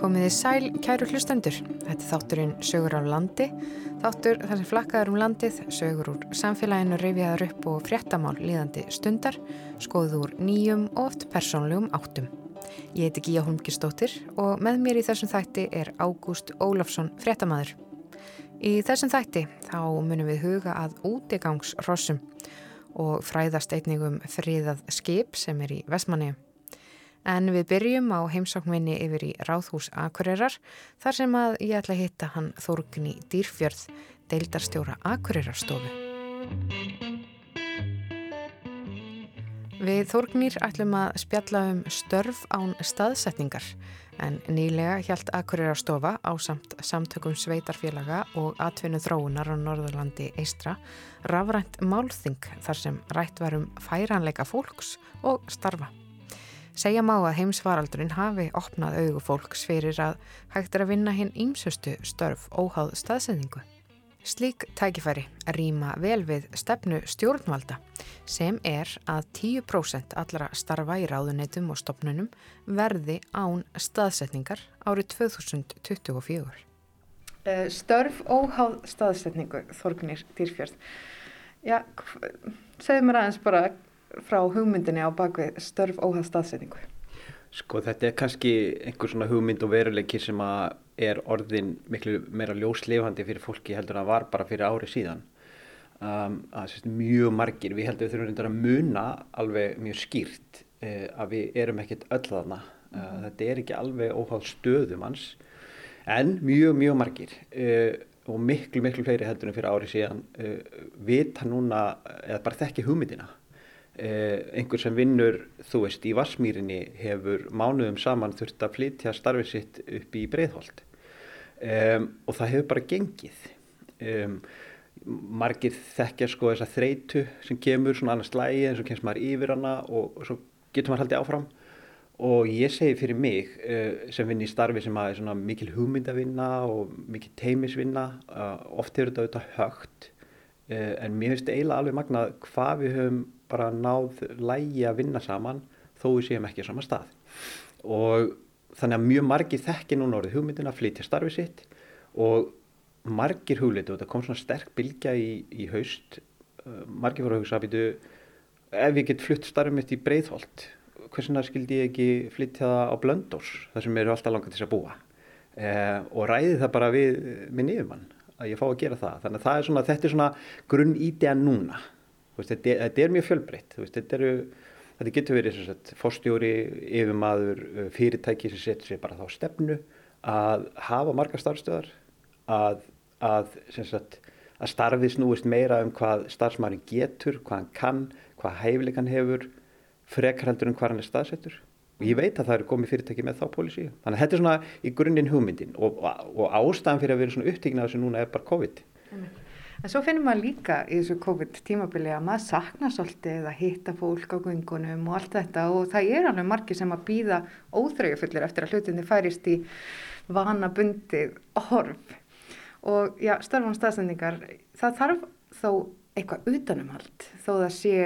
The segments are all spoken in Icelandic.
Komiði sæl, kæru hlustendur. Þetta er þátturinn Sögur á landi. Þáttur þar sem flakkaður um landið, sögur úr samfélaginu reyfiðar upp og fréttamál líðandi stundar, skoðuð úr nýjum og oft persónlegum áttum. Ég heiti Gíja Holmgistóttir og með mér í þessum þætti er Ágúst Ólafsson fréttamaður. Í þessum þætti þá munum við huga að útigangsrossum og fræðast eigningum friðað skip sem er í Vestmanni. En við byrjum á heimsákminni yfir í Ráðhús Akureyrar þar sem að ég ætla að hitta hann Þórgni Dýrfjörð, deildarstjóra Akureyrarstofu. Við Þórgnir ætlum að spjalla um störf án staðsetningar en nýlega hjælt Akureyrarstofa á samt samtökum sveitarfélaga og atvinnu þróunar á Norðurlandi Eistra rafrænt málþing þar sem rætt varum færanleika fólks og starfa. Segja má að heimsvaraldurinn hafi opnað augu fólks fyrir að hægt er að vinna hinn ímsustu störf óháð staðsendingu. Slík tækifæri rýma vel við stefnu stjórnvalda sem er að 10% allra starfa í ráðunetum og stopnunum verði án staðsetningar árið 2024. Eh, störf óháð staðsetningu, Þorgnir Dýrfjörð. Já, segð mér aðeins bara frá hugmyndinni á bakvið störf óhað staðsetningu? Sko þetta er kannski einhver svona hugmynd og veruleiki sem að er orðin miklu meira ljóslefandi fyrir fólki heldur að var bara fyrir ári síðan. Um, að sérst, mjög margir, við heldum við þurfum að muna alveg mjög skýrt uh, að við erum ekkert öll þarna. Uh, mm. Þetta er ekki alveg óháð stöðum hans en mjög, mjög margir. Uh, og miklu, miklu fleiri heldur en fyrir ári síðan vita núna, eða bara þekki hugmyndina einhver sem vinnur, þú veist, í Varsmýrinni hefur mánuðum saman þurft að flytja starfið sitt upp í Breitholt um, og það hefur bara gengið. Um, margir þekkja sko þessa þreitu sem kemur svona annars lægi eins og kemst maður yfir hana og, og svo getur maður haldið áfram. Og ég segi fyrir mig uh, sem vinn í starfi sem að er svona mikil hugmyndavinna og mikil teimisvinna, uh, oft hefur þetta auðvitað högt. Uh, en mér finnst eiginlega alveg magnað hvað við höfum bara náð lægi að vinna saman þó við séum ekki á sama stað. Og þannig að mjög margir þekki núna orðið hugmyndin að flytja starfi sitt og margir hugleitu og það kom svona sterk bilgja í, í haust uh, margir voru að hugsa að býtu ef ég get flutt starfið mitt í Breitholt hversuna skildi ég ekki flytja það á Blöndós þar sem eru alltaf langar til að búa? Eh, og ræði það bara við minn yfirmann að ég fá að gera það. Þannig að það er svona, þetta er svona grunn ídea núna veist, þetta, er, þetta er mjög fjölbreytt þetta, þetta getur verið sagt, fórstjóri, yfirmaður uh, fyrirtæki sem setur sér bara þá stefnu að hafa marga starfstöðar að, að, sagt, að starfið snúist meira um hvað starfsmærin getur, hvað hann kann hvað hæfileikan hefur frekarhaldur um hvað hann er staðsettur. Og ég veit að það eru komið fyrirtæki með þá pólísi þannig að þetta er svona í grunninn hugmyndin og, og, ástæðan fyrir að vera svona upptíknað þessu núna er bara COVID. Amen. En svo finnum maður líka í þessu COVID-tímabili að maður sakna svolítið að hitta fólk á gungunum og allt þetta og það er alveg margir sem að býða óþrögjufullir eftir að hlutinni færist í vanabundið horf. Og já, starfum staðsendingar, það þarf þó eitthvað utanumhald þó það sé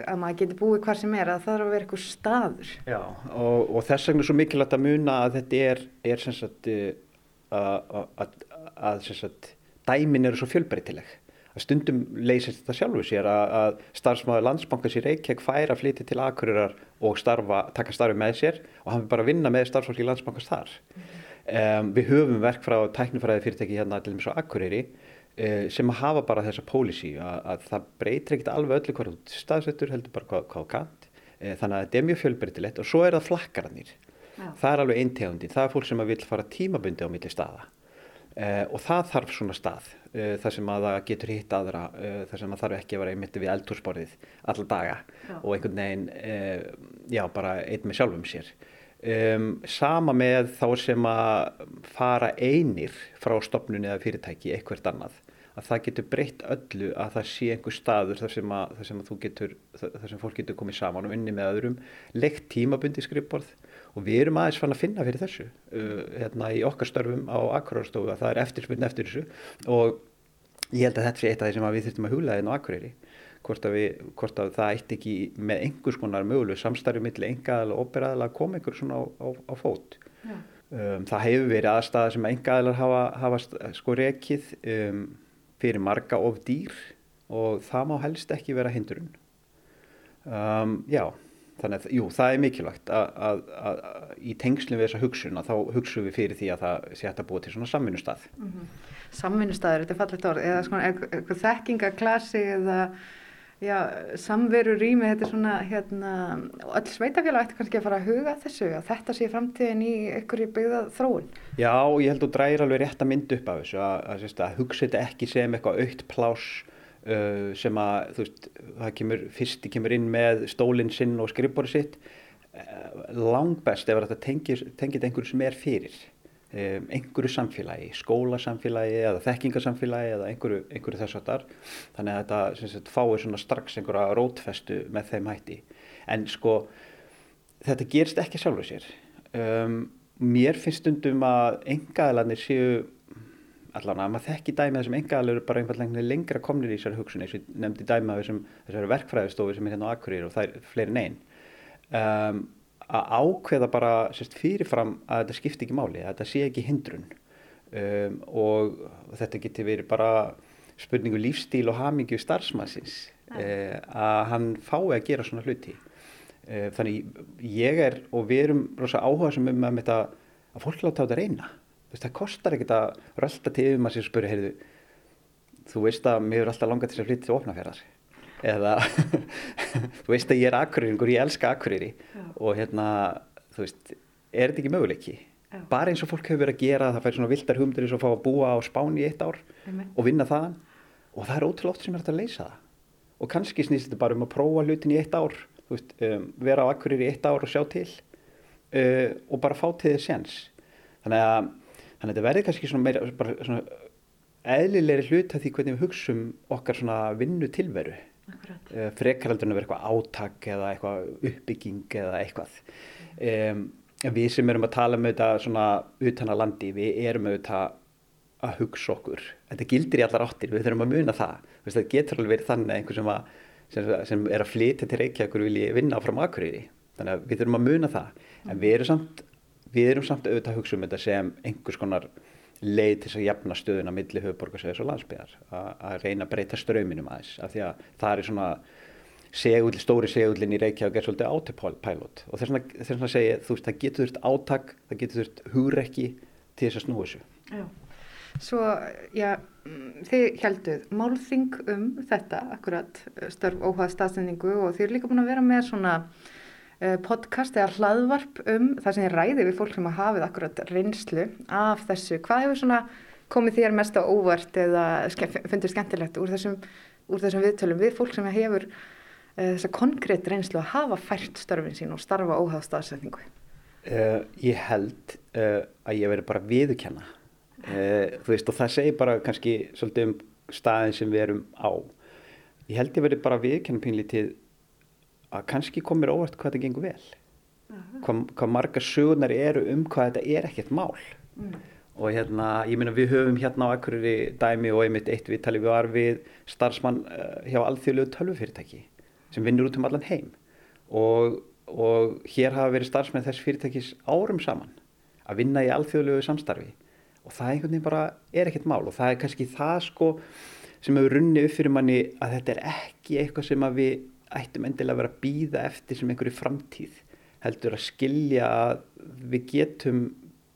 að maður getur búið hvað sem er að það þarf að vera eitthvað staður. Já, og, og þess vegna er svo mikilvægt að muna að þetta er, er sem sagt, að, að, að sem sagt, dæmin eru svo fjölbreytileg að stundum leysist þetta sjálfu sér að, að starfsmáður landsbankars í Reykjavík fær að flytja til Akureyrar og starfa, taka starfi með sér og hann vil bara vinna með starfsfólki landsbankars þar. Um, við höfum verk frá tæknifræði fyrirtæki hérna til og með svo Akureyri uh, sem að hafa bara þessa pólísi að, að það breytir ekkert alveg öllu hverju staðsettur heldur bara hvað, hvað kant. Uh, þannig að þetta er mjög fjölbreytilegt og svo er það flakkarannir. Ja. Það er alveg eintegundi. Það er fólk sem vil fara tímabundi á milli staða. Uh, og það þarf svona stað uh, þar sem að það getur hitt aðra uh, þar sem að þarf ekki að vera einmitt við eldhúsborðið alla daga já. og einhvern veginn já bara einn með sjálfum sér sama með þá sem að fara einir frá stopnun eða fyrirtæki eitthvert annað að það getur breytt öllu að það sé einhver staður þar sem að, þar sem getur, þar sem fólk getur komið saman og unni með öðrum leikt tímabundi skrifborð og við erum aðeins fann að finna fyrir þessu uh, hérna í okkar störfum á Akureyrastofu að það er eftirspiln eftir þessu og ég held að þetta sé eitt af því sem við þurftum að hugla inn á Akureyri hvort að, við, hvort að það eitt ekki með einhvers konar möguleg samstarfi millir engaðal og operaðal að koma einhver svona á, á, á fót. Um, það hefur verið aðstæða sem engaðilar hafa, hafa sko rekið um, fyrir marga of dýr og það má helst ekki vera hindurinn. Um, já, þannig að jú, það er mikilvægt að í tengslum við þessa hugsun að þá hugsun við fyrir því að það sé hægt að búa til svona samvinnustað. Mm -hmm. Samvinnustað, þetta er fallet orð, eða svona eitthvað þekkingaklasi eða Já, samveru rými, þetta er svona, hérna, öll sveitafélag ætti kannski að fara að huga þessu, að þetta sé framtíðin í einhverju byggðað þróun. Já, ég held að þú dræðir alveg rétt að mynda upp af þessu, að, að, að, að hugsa þetta ekki sem eitthvað aukt plás uh, sem að, þú veist, það kemur, fyrsti kemur inn með stólinn sinn og skrifbóri sitt, uh, langt best ef þetta tengir, tengir einhverju sem er fyrir um, einhverju samfélagi, skólasamfélagi eða þekkingasamfélagi eða einhverju, einhverju þess að þar þannig að þetta sagt, fáir svona strax einhverja rótfestu með þeim hætti. En sko þetta gerist ekki sjálfur sér. Um, mér finnst stundum að engaðalarnir séu allavega að maður þekki dæmið sem engaðalar eru bara einfallega lengra komnir í þessari hugsun eins og nefndi dæmið þessari verkfræðistofi sem er hérna á Akureyri og það er fleiri neinn um, að ákveða bara sérst, fyrirfram að þetta skipti ekki máli, að þetta sé ekki hindrun um, og þetta geti verið bara spurningu lífstíl og hamingju starfsmannsins uh, að hann fái að gera svona hluti. Uh, þannig ég er og við erum rosa áhuga sem um að, að fólk láta á þetta reyna. Veist, það kostar ekkert að rölda til um að sér spyrja, heyrðu, þú veist að mér er alltaf langað til að flytja til ofnafjörðar eða þú veist að ég er akkurýringur, ég elska akkurýri og hérna, þú veist er þetta ekki möguleiki? Já. bara eins og fólk hefur verið að gera, það fær svona vildar humdur eins og fá að búa á spáni í eitt ár Amen. og vinna þaðan og það er ótrúlega oft sem er að leysa það og kannski snýst þetta bara um að prófa hlutin í eitt ár veist, um, vera á akkurýri í eitt ár og sjá til uh, og bara fá til þess séns þannig að, þannig að þetta verður kannski svona meira svona eðlilegri hlut að því hvernig við hugsum okkar svona vinnu tilveru uh, frekaraldurinn að vera eitthvað átak eða eitthvað uppbygging eða eitthvað. Um, við sem erum að tala um þetta svona utan að landi, við erum auðvitað að hugsa okkur. Þetta gildir í allar áttir, við þurfum að muna það. Það getur alveg verið þannig einhver sem, að, sem, sem er að flytja til Reykjavík og vilja vinna áfram aðkurýri þannig að við þurfum að muna það. En við erum samt, við erum samt auðvitað að hugsa um þetta sem einhvers konar leið til að jafna stöðuna millir höfuborgarsveðis og landsbyðar að reyna að breyta ströminum aðeins af því að það er svona segull, stóri segullin í Reykjavík er svolítið autopilot. Og þess vegna, segja þú veist það getur þurft átak, það getur þurft hugrekki til þess að snúa þessu. Já, svo já þið helduð málþing um þetta akkurat störf óhagð staðsendingu og þið er líka búin að vera með svona podcast eða hlaðvarp um það sem ég ræði við fólk sem hafa hafið akkurat reynslu af þessu. Hvað hefur svona komið þér mest á óvart eða fundur skemmtilegt úr þessum, úr þessum viðtölum við fólk sem hefur uh, þessa konkrétt reynslu að hafa fært störfin sín og starfa óháð staðsetningu? Uh, ég held uh, að ég veri bara viðukenna. Þú veist og það segir bara kannski svolítið um staðin sem við erum á. Ég held ég veri bara viðukenna pínlítið að kannski komir óvart hvað þetta gengur vel. Hvað, hvað marga sögurnar eru um hvað þetta er ekkert mál. Mm. og hérna, ég minna við höfum hérna á ekkurri dæmi og einmitt eitt við talið við var við starfsmann uh, hjá alþjóðlegu tölvufyrirtæki sem vinnur út um allan heim. Og, og hér hafa verið starfsmenn þess fyrirtækis árum saman að vinna í alþjóðlegu samstarfi. Og það einhvern veginn bara er ekkert mál. Og það er kannski það sko sem hefur runnið upp fyrir manni að þetta er ekki eitthvað sem að við ættum endilega að vera að býða eftir sem einhverju framtíð heldur að skilja að við getum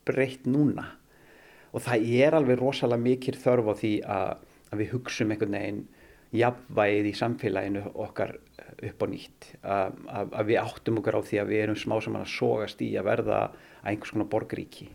breytt núna. Og það er alveg rosalega mikil þörf á því að, að við hugsum einhvern veginn jafnvægið í samfélaginu okkar upp á nýtt. Að, að, að við áttum okkar á því að við erum smá saman að sógast í að verða að einhvers konar borgríki.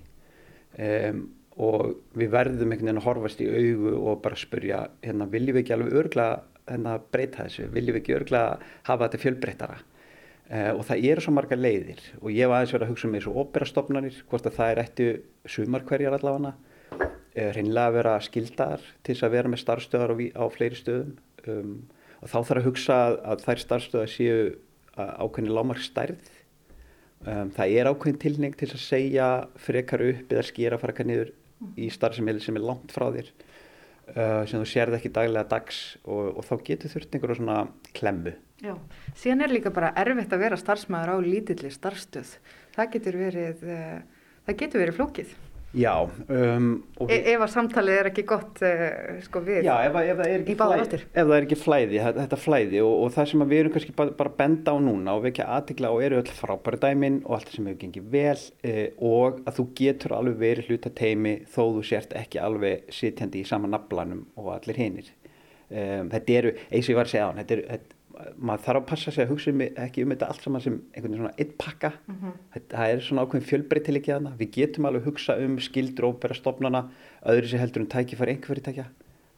Um, og við verðum einhvern veginn að horfast í augu og bara spurja hérna viljum við ekki alveg örgla hérna, breyta þessu, viljum við ekki örglega hafa þetta fjölbreytara uh, og það eru svo marga leiðir. Og ég var aðeins verið að hugsa um þessu óperastofnanir, hvort að það er eftir sumarkverjar allavega. Uh, reynilega að vera skildar til þess að vera með starfstöðar á, á fleiri stöðum. Um, og þá þarf að hugsa að, þær starfstöðar séu ákveðin lámark stærð um, það er ákveðin tilning til að segja frekar upp eða skýra fara niður í starfsemili sem er langt frá þér uh, sem þú sérði ekki daglega dags og, og þá getur þurft einhverju svona klemmu. Já, síðan er líka bara erfitt að vera starfsmæður á lítilli starfstöð. Það getur verið, uh, það getur verið flókið. Já. Um, e ef að samtalið er ekki gott uh, sko við Já, ef, ef, það flæði, ef það er ekki flæði, þetta flæði og, og það sem við erum kannski bara, bara benda á núna og vekja aðtikla og eru öll frábæri dæmin og allt sem hefur gengið vel uh, og að þú getur alveg verið hluta teimi þó þú sért ekki alveg sitjandi í sama naflanum og allir hinnir. Um, þetta eru, eins og ég var að segja á hann, þetta eru maður þarf að passa sig að hugsa um, ekki um þetta allt saman sem einhvern veginn svona eitt pakka. Mm -hmm. það er svona ákveðin fjölbreytilegið að það við getum alveg að hugsa um skildur og óbæra stofnana öðru sem heldur um tækifæri einhverjitækja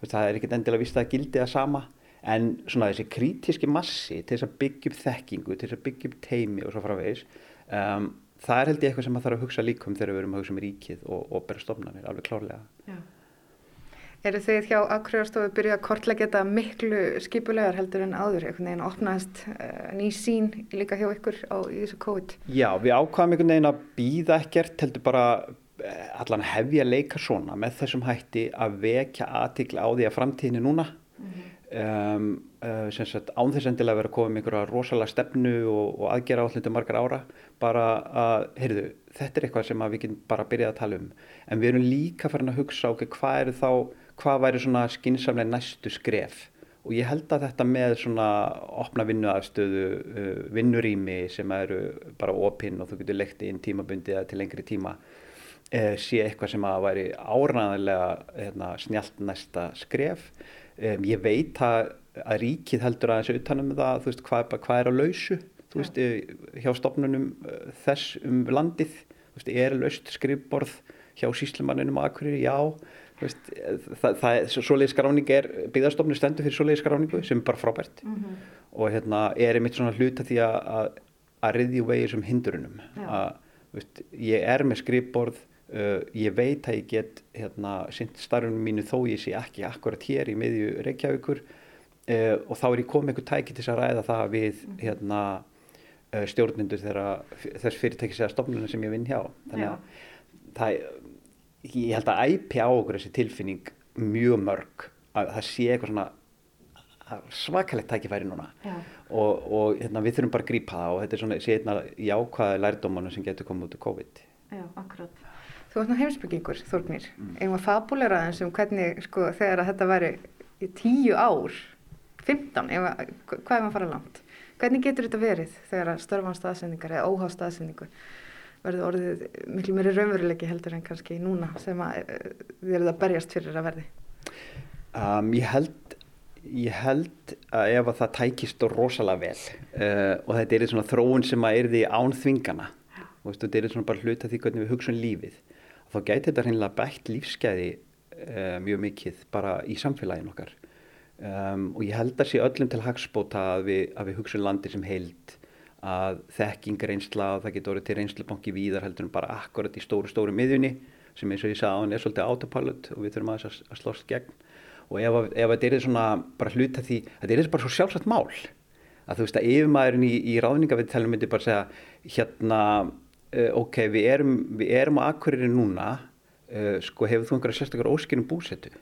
það er ekkert endilega vist að gildi það sama. En svona þessi krítiski massi til þess að byggja upp þekkingu til þess að byggja upp teimi og svo framvegis um, það er held ég eitthvað sem maður þarf að hugsa líkum þegar við erum að hugsa um ríkið og óbæra stofnanir alveg klárlega. Já. Eru þið hjá Akureyrastofu byrjuð að kortlega geta miklu skipulegar heldur en áður, einhvern veginn að opnaðast uh, ný sín líka hjá ykkur á þessu COVID? Já, við ákvaðum einhvern veginn að býða ekkert, heldur bara uh, allan hefja leika svona með þessum hætti að vekja aðtikla á því að framtíðinu núna. Mm -hmm. um, uh, sem sagt án þess endilega að að koma með einhverja rosalega stefnu og, og aðgera hlutu margar ára, bara að, heyrðu, þetta er eitthvað sem við getum bara byrjað að tala um. En við erum líka farin að hugsa okkur okay, hvað eru þá hvað væri svona skinsamlega næstu skref og ég held að þetta með svona opna vinnuafstöðu, uh, vinnurými sem eru bara opinn og þú getur lekt inn tímabundi eða til lengri tíma eh, sé eitthvað sem að væri áræðanlega hérna, snjált næsta skref. Ég veit að, að ríkið heldur aðeins utanum það, þú veist, hvað, hvað er á lausu, þú veist, ja. hjá stopnunum uh, þess um landið, þú veist, er laust skrifborð hjá síslumanninum aðkverju, já, Veist, það, það er, svoleiði skráning er byggðarstofnir stendur fyrir svoleiði skráningu sem er bara frábært. Mm -hmm. og hérna er einmitt svona hluta því að að, að riðja vegið sem hindurunum að, veist, ég er með skrifborð uh, ég veit að ég get hérna, starfunum mínu þó ég sé ekki akkurat hér í miðju Reykjavíkur uh, og þá er ég komið einhver tæki til að ræða það við mm -hmm. hérna, uh, stjórnindur þess fyrirtækis eða stofnunum sem ég vinn hjá. Þannig að það er ég held að æpi á okkur þessi tilfinning mjög mörg að það sé eitthvað svona svakalegt tækifæri núna. Og, og hérna, við þurfum bara að grípa það og þetta er svona sé einna jákvæði lærdómanu sem getur komið út af COVID. Já, akkurat. Þú ert ná heimsbyggingur, Þórnir mm. einhvað fabulera eins um hvernig sko, þegar þetta væri í tíu ár 15, ef, hvað er maður að fara langt? Hvernig getur þetta verið þegar störfan staðsendingar eða óhá staðsendingu verði orðið miklu meiri raunveruleiki heldur en kannski núna sem að þið eruð að berjast fyrir að verði? Um, ég held ég held að ef að það tækist rosalega vel uh, og þetta er svona þróun sem að er því án þvingana og þetta er svona bara hluta því hvernig við hugsaum lífið þá gæti þetta hreinlega bætt lífskeiði uh, mjög mikið bara í samfélagin okkar um, og ég held að sé öllum til hagspóta að við, við hugsaum landi sem heild að þekking reynsla og það getur orðið til reynslubanki víðar heldur en bara akkurat í stóru stóru miðjunni sem eins og ég sagði á hann er svolítið autopilot og við þurfum að, að slóst gegn. Og ef, ef þetta er svona bara hluta því, þetta er bara svo sjálfsagt mál að þú veist að yfirmæðurinn í, í ráðningaviðtælum myndi bara segja hérna uh, ok, við erum, við erum á akkuririnn núna uh, sko hefur þú einhverja sérstakar óskinnum búsettu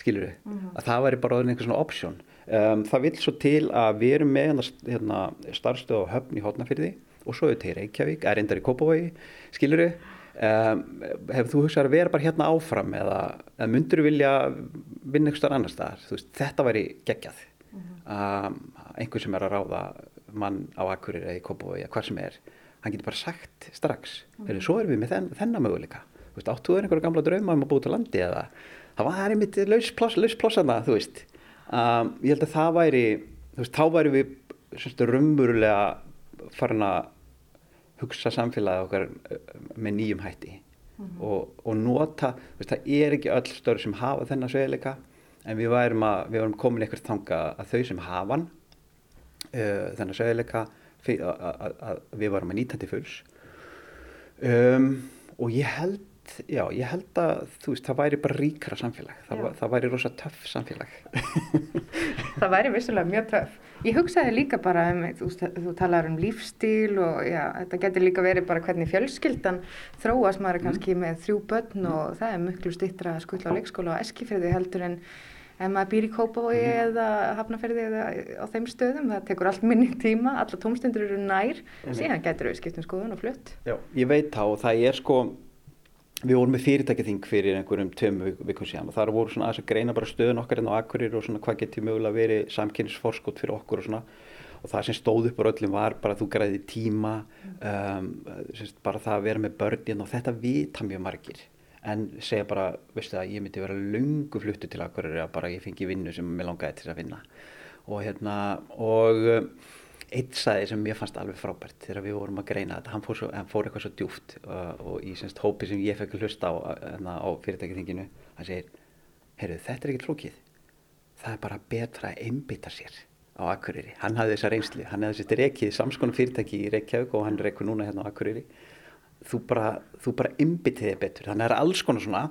skilur við, mm -hmm. að það væri bara einhver svona option Um, það vil svo til að við erum með hérna, hérna starfstöð á höfn í Hótnafyrði og svo þetta í Reykjavík, er reyndar í Kópavogi, skilur við. Um, hefur þú hugsað að vera bara hérna áfram eða, eða myndur þú vilja vinna eitthvað annar staðar? Veist, þetta væri geggjað. Um, einhver sem er að ráða mann á Akkurir eða í Kópavogi eða hvað sem er, hann getur bara sagt strax, -huh. Heru, svo erum við með þenn, þennan möguleika. Áttu er einhverja gamla drauma um að búið til landi eða það var einmitt lausplossaða, þú veist um, ég held að það væri veist, þá væri við svona raunverulega farin að hugsa samfélagið okkar uh, með nýjum hætti mm -hmm. og, og nota, veist, það er ekki öll stöður sem hafa þennan svegileika en við værum, að, við værum komin eitthvað þanga að þau sem hafa uh, þennan svegileika að við varum að nýta til fulls um, og ég held já, ég held að þú veist, það væri bara ríkra samfélag, það, það væri rosa töff samfélag. Það væri vissulega mjög töff. Ég hugsaði líka bara um, þú, þú talar um lífstíl og já, þetta getur líka verið bara hvernig fjölskyldan þróast. Maður mm. kannski með þrjú börn mm. og það er mjög stittra að skulla á leikskóla og eskifriði heldur en ef maður býr í Kópavogi mm. eða Hafnarferði eða á þeim stöðum, það tekur allt minni tíma, alla tómstundur eru nær, síðan getur við skiptum skoðun og flutt. Já, ég veit þá og það er sko við vorum með fyrirtækjaþing fyrir einhverjum tömu vikum síðan og þar voru svona aðeins að greina bara stöðun okkar en hérna á akkurir og svona hvað getur mögulega verið samkynnsforskot fyrir okkur og svona. Og það sem stóð upp á öllum var bara þú græði tíma um, bara það að vera með börnin hérna og þetta vita mjög margir. En segja bara, veistu það, ég myndi vera lungu fluttu til akkurir að bara ég fengi vinnu sem mér langaði til að vinna. Og hérna og eitt sæði sem ég fannst alveg frábært þegar við vorum að greina þetta, hann fór, svo, hann fór eitthvað svo djúft uh, og í semst hópi sem ég fekk hlusta á, hérna, á fyrirtækithinginu hann segir, heyrðu þetta er ekkert flókið. Það er bara betra að einbytta sér á Akureyri. Hann hafði þessa reynsli, hann hafði þessi rekið samskonu fyrirtæki í Reykjavík og hann rekur núna hérna á Akureyri. Þú bara, bara einbyttiði betur, þannig að það er alls konar svona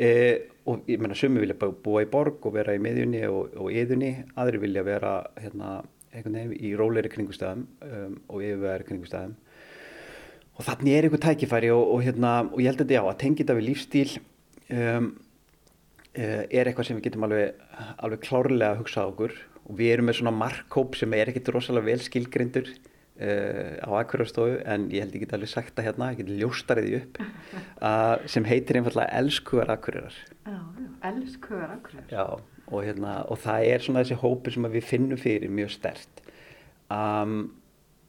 eh, og ég menna sumi vilja búa í borg og vera í miðjunni og, og yðunni, aðri vilja vera hérna veginn, í róleiri kringustæðum um, og yfirveðari kringustæðum og þannig er einhver tækifæri og, og, hérna, og ég held að þetta á að tengja þetta við lífstíl um, uh, er eitthvað sem við getum alveg, alveg klárlega að hugsa á okkur. Og við erum með svona markkóp sem er ekkert rosalega vel skilgrindur uh, á akkurarstofu en ég held ég get alveg sagt það hérna, ég get ljóstariði upp uh, sem heitir einfallega Elskuðar akkurirar Já, Elskuðar akkurirar Já og, hérna, og það er svona þessi hópi sem við finnum fyrir mjög stert um,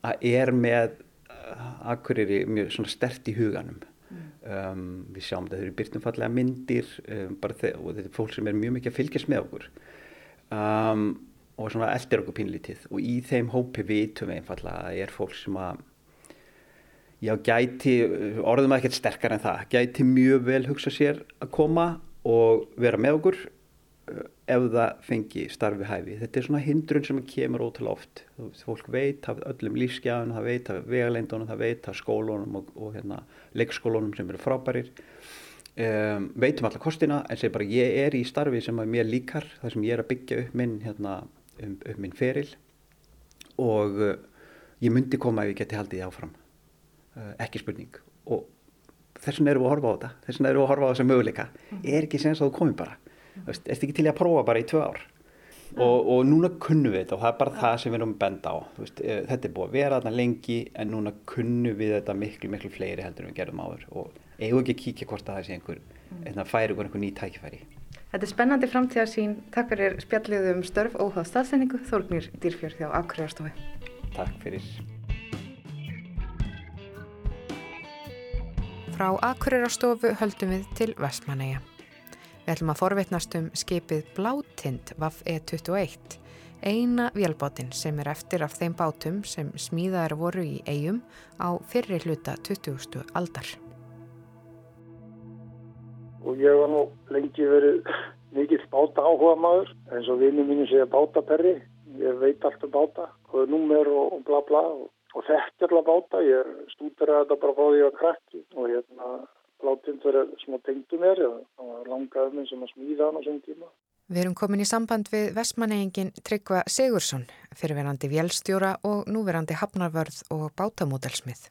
að er með uh, akkurýri mjög svona stert í huganum. Mm. um, við sjáum þetta, eru byrtumfallega myndir um, þeir, og þetta er fólk sem er mjög mikið að fylgjast með okkur. Og svona eldir okkur pínlítið og í þeim hópi vitum við einfallega að er fólk sem að já gæti, orðum að ekkert sterkar en það, gæti mjög vel hugsa sér að koma og vera með okkur ef það fengi starfi hæfi. Þetta er svona hindrun sem kemur ótrúlega oft. Fólk veit af öllum lífsgjafun, það veit af vegalendunum, það veit af skólunum og, og hérna, leikskólunum sem eru frábærir. Um, veitum alla kostina en segir bara ég er í starfi sem mér líkar, þar sem ég er að byggja upp minn, hérna, um, upp minn feril og uh, ég myndi koma ef ég geti haldið áfram. Uh, ekki spurning. Og þess vegna erum við að horfa á þetta, þess vegna erum við að horfa á þessa möguleika. Er ekki senst að þú komið bara Erstu ekki til að prófa bara í tvö ár? Og, og núna kunnum við þetta og það er bara það sem við erum benda á. Veist, eh, þetta er búið að vera þarna lengi en núna kunnum við þetta miklu, miklu fleiri heldur en við gerum áður og eigum ekki að kíkja hvort að það sé einhver, einhver færi einhver ný tækifæri. Þetta er spennandi framtíðarsýn. Takk fyrir spjallið um störf óháð staðsendingu. Þórgnir Dýrfjörð hjá Akureyjarstofi. Takk fyrir. Frá Akureyjarstofu höldum við til Vestmanæja. Við ætlum að forvitnast um skipið Blátind Vaff E21, eina vélbátin sem er eftir af þeim bátum sem smíðaður voru í eigum á fyrri hluta 20. aldar. Og ég var nú lengi verið mikill báta áhuga maður, eins og vinnu mínu segja bátaperri, ég veit allt um báta, hvað er númer og bla bla og, og alveg báta, ég stúdur að þetta bara fá því að krakki og hérna látind vera smá tengdu mér það var langaður minn sem að smíða hann á sem tíma. Við erum komin í samband við vestmanneyingin Tryggva Sigursson, fyrirverandi vélstjóra og núverandi hafnarvörð og bátamódelsmið.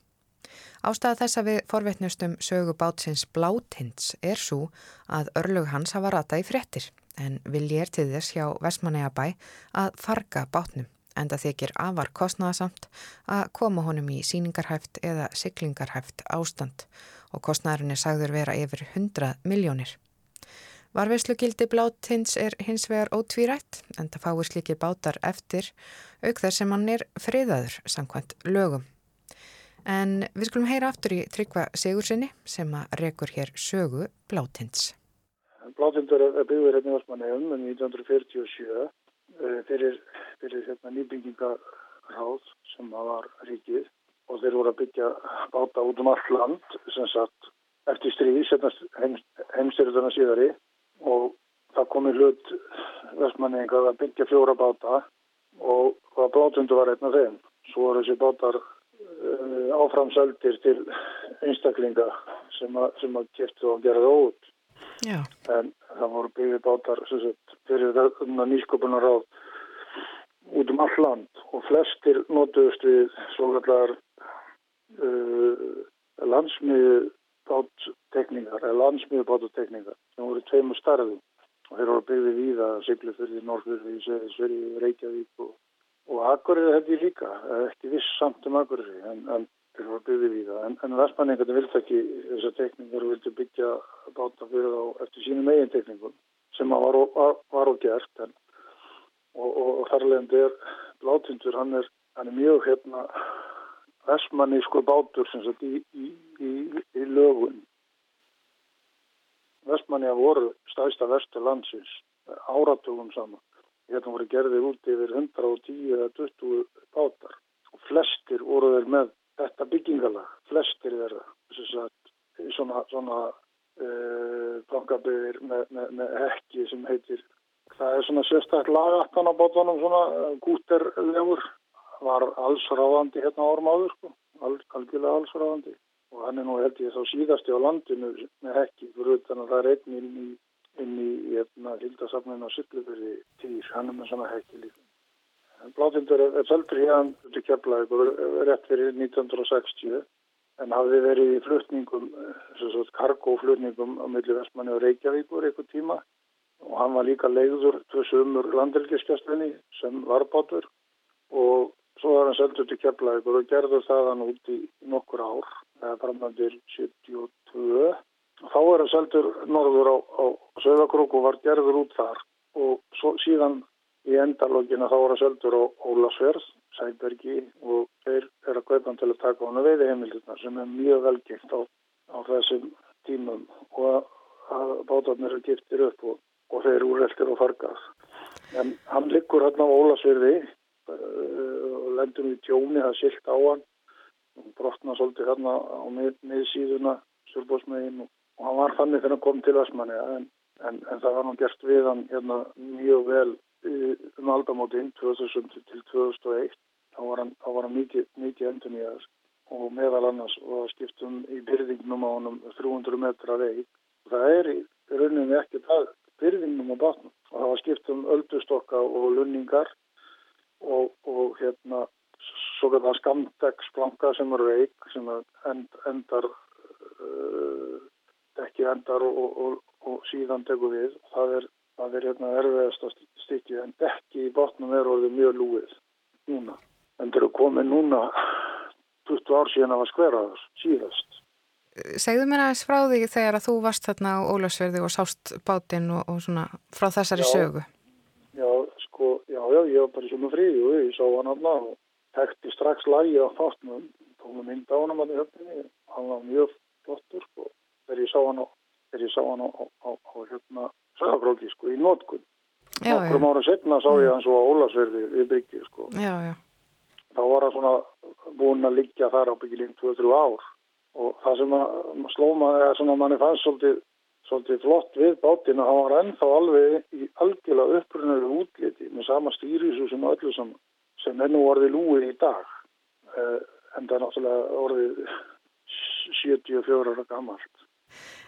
Ástæða þess að við forvetnustum sögu bátsins Blátinds er svo að örlug hans hafa ratað í frettir en vilji er til þess hjá Vestmanneigabæ að farga bátnum en það þykir afar kostnaðasamt að koma honum í síningarhæft eða syklingarhæft ástand og kostnæðurinn er sagður vera yfir 100 miljónir. Varveslugildi blátins er hins vegar ótvírætt en það fáir slikir bátar eftir auk þess sem hann er friðaður samkvæmt lögum. En við skulum heyra aftur í Tryggva Sigursinni sem að rekur hér sögu blátins. Blátindur er byggður hérna í Osmanegum um 1947 fyrir, fyrir hérna, nýbyggingaráð sem var ríkið og þeir voru að byggja báta út um all land sem sagt eftir stríð heimstyrðuna síðari. Og það komi hlut vestmanninga að byggja fjóra báta og hvað blátundu var einn af þeim. Svo voru þessi bátar uh, áframsöldir til einstaklinga sem að, sem að kæftu og gera það út. Já. en það voru byggðið bátar sagt, fyrir það nýsköpunar á út um all land og flestir notuðust við svokallar uh, landsmiðu báttekningar eða landsmiðu bátutekningar sem voru tveimur starfum og þeir voru byggðið víða Siglufjörði, Norrfjörði, Sveðisverði, Reykjavík og, og Akureyri er líka, ekki viss samt um Akureyri en, en þeir voru byggðið við það. En, en vestmanningarnir vildi ekki þessar tekningur og vildi byggja báta fyrir þá eftir sínum eigin tekningum sem var, var, var og gert en, og, og, þarlegandi er Blátindur, hann er, hann er mjög hérna vestmannísku bátur sem sagt í, í, í, í lögun. Vestmanníja voru stæsta vestur landsins áratugum saman. Hérna voru gerðir út yfir 110 eða 20 bátar og flestir voru þeir með þetta byggingalag, flestir sagt, svona, svona uh, bankaböðir með, með, með hekki sem heitir, það er svona sérstaklega lagaftan á bátunum, svona gúterlegur, var allsráðandi hérna árum áður, sko, Al, algjörlega allsráðandi. Og hann er nú held ég þá síðasti á landinu með hekki, fyrir utan að það er einn inn í inn í hérna, hildasafninu á Sillubyrði týr, hann er með svona hekki líka. Blátindur er, seldur hérna til Keflavík og rétt fyrir 1960 en hafði verið í flutningum, kargóflutningum á milli Vestmanni og Reykjavíkur eitthvað tíma og hann var líka leiður tvö sömur landelgiskjastunni sem var bátur og svo var hann seldur til Keflavík og gerður það hann út í nokkur ár, eða framhandir 72 Þá er það seldur norður á, á Söðakrók og var gerður út þar. Og svo, síðan í endalógina þá er það seldur á Ólasverð, Sæbergi og þeir er að kaupa til að taka hana veiði heimildina sem er mjög velgengt á, á þessum tímum. Og að bátarnir er giftir upp og, og þeir úrreltir og fargað. En hann liggur hérna á Ólasverði uh, og lendur við tjóni það silt á hann. Og brotna svolítið hérna á miðsíðuna Sörbósmegin og hann var þannig þegar hann kom til Vestmanni en, en, en það var hann gert við hann hérna, mjög vel um aldamótin 2000 til 2001 þá var hann, þá var hann mikið, mikið endur nýjaður og meðal annars og skiptum í byrðingnum á hann 300 metra og það er í rauninni ekki það byrðingnum á batnum og það var skiptum öldustokka og lunningar og, og hérna svo geta skamdegsplanka sem eru veik sem end, endar uh, ekki endar og, og, og síðan tekur við. Það er, það er hérna erfiðast að stykja en ekki í botnum er orðið mjög lúið núna. En þeir eru komið núna 20 ár síðan að var skveraður síðast. Segðu mér aðeins frá því þegar að þú varst þarna á Ólarsverði og sást bátinn og, og svona frá þessari já, sögu. Já, sko, já, já, ég var bara í svona fríði og ég sá hann aðna og tekti strax lagi á bátnum, tónum mynd á hann að höfninni, hann var mjög flottur, sko þegar ég sá hann á, ég sá hann á, á, á hérna sagabróki sko í nótkun. Nokkrum ára setna sá ég hann svo á Ólasverði við byggju sko. Já, já. Þá var hann svona búin að liggja þar á byggjulín 2-3 ár og það sem að slóma eða svona manni fannst svolítið, svolítið flott við bátinn að hann var ennþá alveg í algjörlega upprunnuðu útliti með sama stýrisu sem öllu sem, sem er nú orðið lúið í dag. Eh, en það er náttúrulega orðið 74 ára gammalt.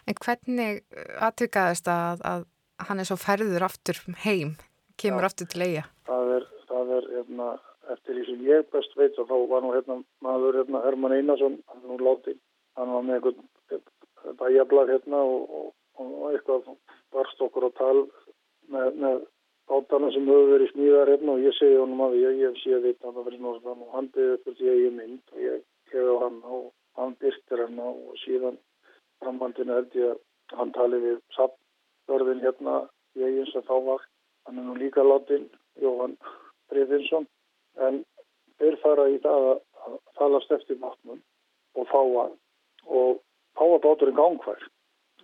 En hvernig aðtökaðist að, að hann er svo ferður aftur heim, kemur ja, aftur til eiga? Það er, það er hérna, eftir því sem ég best veit og þá var nú hérna maður hérna Herman Einarsson, hann er nú látið, hann var með einhvern bæjablag hérna og, og, og eitthvað barst okkur á tal með, með bátana sem höfðu verið smíðar hérna og ég segi honum að ég, ég sé þetta að það verið náttúrulega og hann byrði upp til ég mynd og ég hefði á hann og hann byrktir hann og síðan framhaldinu held ég að hann tali við sattörðin hérna í eigin sem þá var. Hann er nú líka látin, Jóhann Breifinsson, en þeir fara í það að talast eftir vatnum og fáa og fáa báturinn gangvær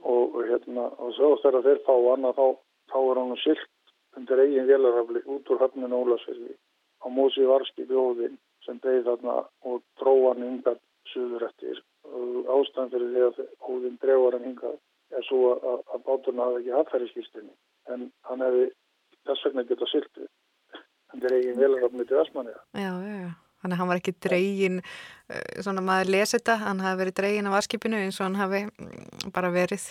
og hérna og svo þegar þeir fá hann að þá, þá er hann silt undir eigin vélarafli út úr höfninu Ólasverði á Mósi Varski bjóðin sem beði þarna og dróðan yngat suður eftir. Ástæðan fyrir því að hóðin dregur hann hingað er svo að, að báturna hafi ekki aðfæriskýrstinni en hann hefði þess vegna getað hann er eigin velaröfni til Vestmanniða Já, já, já, hann, hann var ekki dregin eh, svona maður lesi þetta hann hafi verið dregin af varskipinu eins og hann hafi mm, bara verið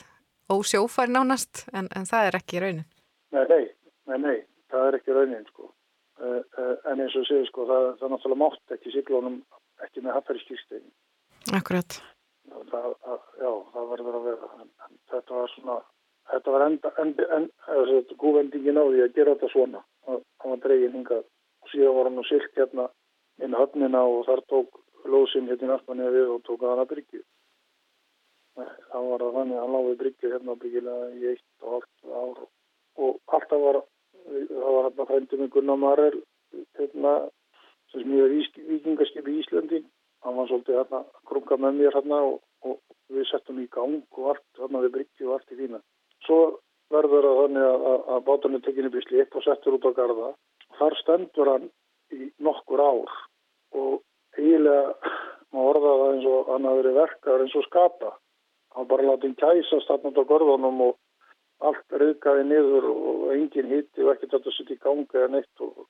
ósjófær nánast en, en það er ekki raunin Nei, nei, nei, nei það er ekki raunin sko uh, uh, en eins og séu sko það, það náttúrulega mátt ekki síklónum ekki með aðfæriskýrstinni Akkurat. Það, að, já, það verður að vera. En, en þetta var svona, þetta var enda, enda, enda gúvendingin á því að gera þetta svona. Það var dregin hingað og síðan var hann og silt hérna inn höfnina og þar tók lóðsinn hérna í Vestmanni við og tók að hana bryggju. Það var að þannig að hann láði bryggju hérna byggilega í eitt og allt ár og alltaf var, það var hérna frændið með Gunnar Marel hérna sem smíður vikingarskip í Íslandi. Hann var svolítið hérna að krunga með mér hérna og, og við settum í gang og allt hérna við bryggju og allt í fína. Svo verður það þannig að, að, að bátunni tekinu upp í slip og settur út á garda. Þar stendur hann í nokkur ár og eiginlega maður orðaði það eins og hann hafi verið verkar eins og skapa. Hann bara látið kæsast hann á gorðunum og allt reyðgaði niður og engin hitti og ekkert að setja í gangi eða neitt og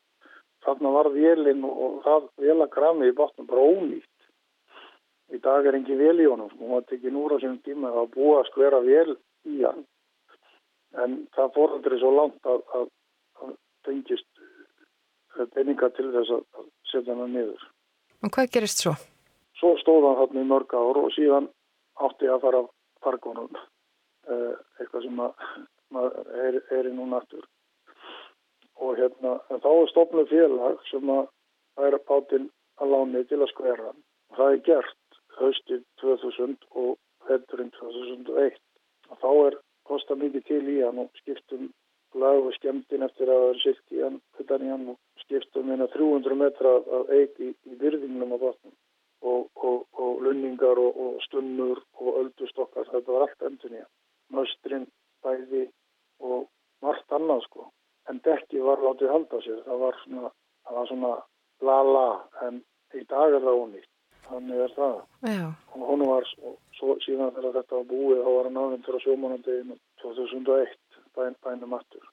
þarna var vélinn og það vélakrami í bátnum bara ónýtt. Í dag er engin vél í honum, hún var tekið núra sem tíma að búa að skvera vél í hann. En það fórhaldur er svo langt að það tengist peninga til þess að setja hann niður. Og hvað gerist svo? Svo stóð hann þarna í mörg ár og síðan átti að fara fargónum, eh, eitthvað sem maður er, er í núna aftur. Og hérna, þá er stofnuð félag sem að það er bátinn að láni til að skvera. Það er gert höstið 2000 og hætturinn 2001. Og þá er kosta mikið til í hann og skiptum lag og skemmtin eftir að það er silt í hann, þetta í hann og skiptum hérna 300 metra af eig í, í virðingnum á vatnum og, og, og lunningar og, og stunnur og öldustokkar, þetta var allt endur nýja. Möstrin, bæði og margt annað sko. En dekki var látið halda sér, það var svona, það var svona la la, en í dag er það ónýtt. Þannig er það. Já. Og hún var, svo, síðan þegar þetta var búið, þá var hann aðeins fyrir sjómanandeginu 2001, bæn, bænum aftur.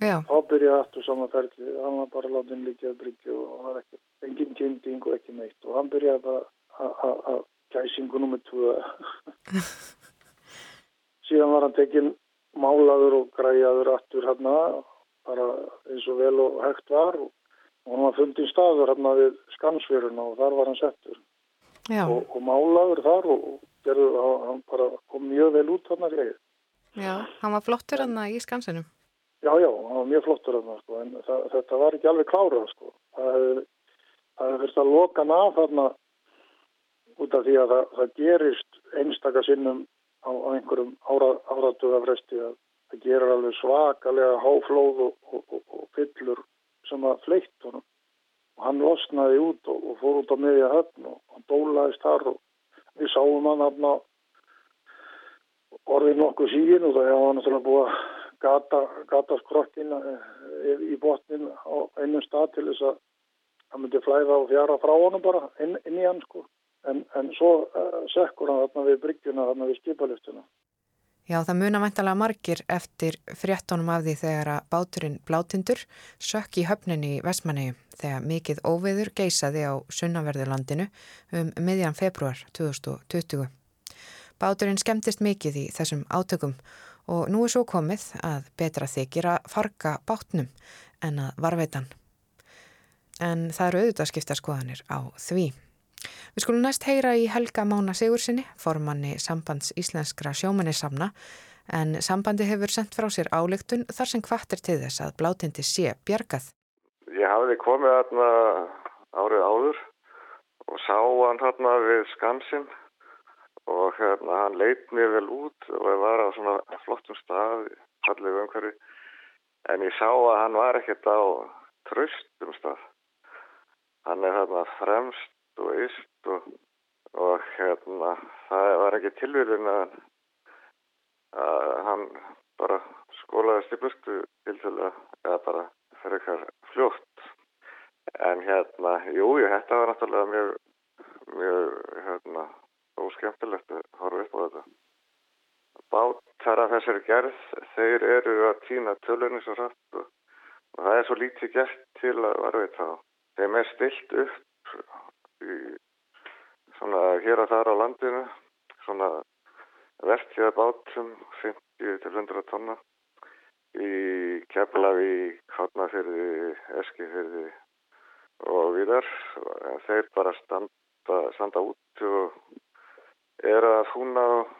Já. Þá byrjaði aftur samanferðli, hann var bara látið líkið að bryggja og hann var ekki, engin kynnting og ekki neitt og hann byrjaði bara að gæsingu nummið tvö. Síðan var hann tekinn málaður og græjaður aftur hérna, bara eins og vel og hægt var og hann var fundin staður hérna við skansfjöruna og þar var hann settur. Og, og málaður þar og gerðu, hann bara kom mjög vel út hérna í Já, hann var flottur hann í skansinum. Já, já, það var mjög flottur þarna, sko, en það, þetta var ekki alveg klárað, sko. Það hefði, fyrst að loka hann af þarna út af því að það, það gerist einstaka sinnum á, á einhverjum ára, áratugafresti að það gerir alveg svakalega háflóð og, og, og, og fyllur sem að fleitt honum. Og hann losnaði út og fór út á miðja höfn og hann dólaðist þar og við sáum hann þarna orðið nokkuð sígin og það hefði náttúrulega búið að gata, gata skrokkin í botnin á einum stað til þess að hann myndi flæða og fjara frá honum bara inn, inn í hann sko. En, en svo uh, sekkur hann þarna við bryggjuna, þarna við skipaliftuna. Já, það muna mæntalega margir eftir fréttonum af því þegar að báturinn Blátindur sökk í höfninni í Vestmannegjum þegar mikið óveður geysaði á sunnaverðurlandinu um miðjan februar 2020. Báturinn skemmtist mikið í þessum átökum og nú er svo komið að betra þykir að farga bátnum en að varveitan. En það eru auðvitað skipta skoðanir á því. Við skulum næst heyra í Helga Mána Sigursinni, formanni sambands íslenskra sjómannissamna, en sambandi hefur sendt frá sér álygtun þar sem hvattir til þess að blátindi sé bjargað. Ég hafði komið þarna árið áður og sá hann þarna við skansinn og hérna hann leit mér vel út og var á svona flottum stað, fallegu umhverfi, en ég sá að hann var ekkert á tröstum stað. Hann er þarna fremst og yst og, og hérna það var ekki tilvíðin að, að hann bara skólaðist í burtu til til að eða bara fyrir eitthvað fljótt en hérna, júi, þetta var náttúrulega mjög mjög hérna óskemmtilegt að horfa upp á þetta. Bátara þessari gerð þeir eru að týna tölunni svo rætt og, og það er svo lítið gert til að varvita þá. Þeim er stilt upp í svona hér og þar á landinu svona verkjaða bátum 50 til 100 tonna í Keflavík, Hátnafyrði, Eskifyrði og viðar þeir bara standa, standa út og er að fúna og,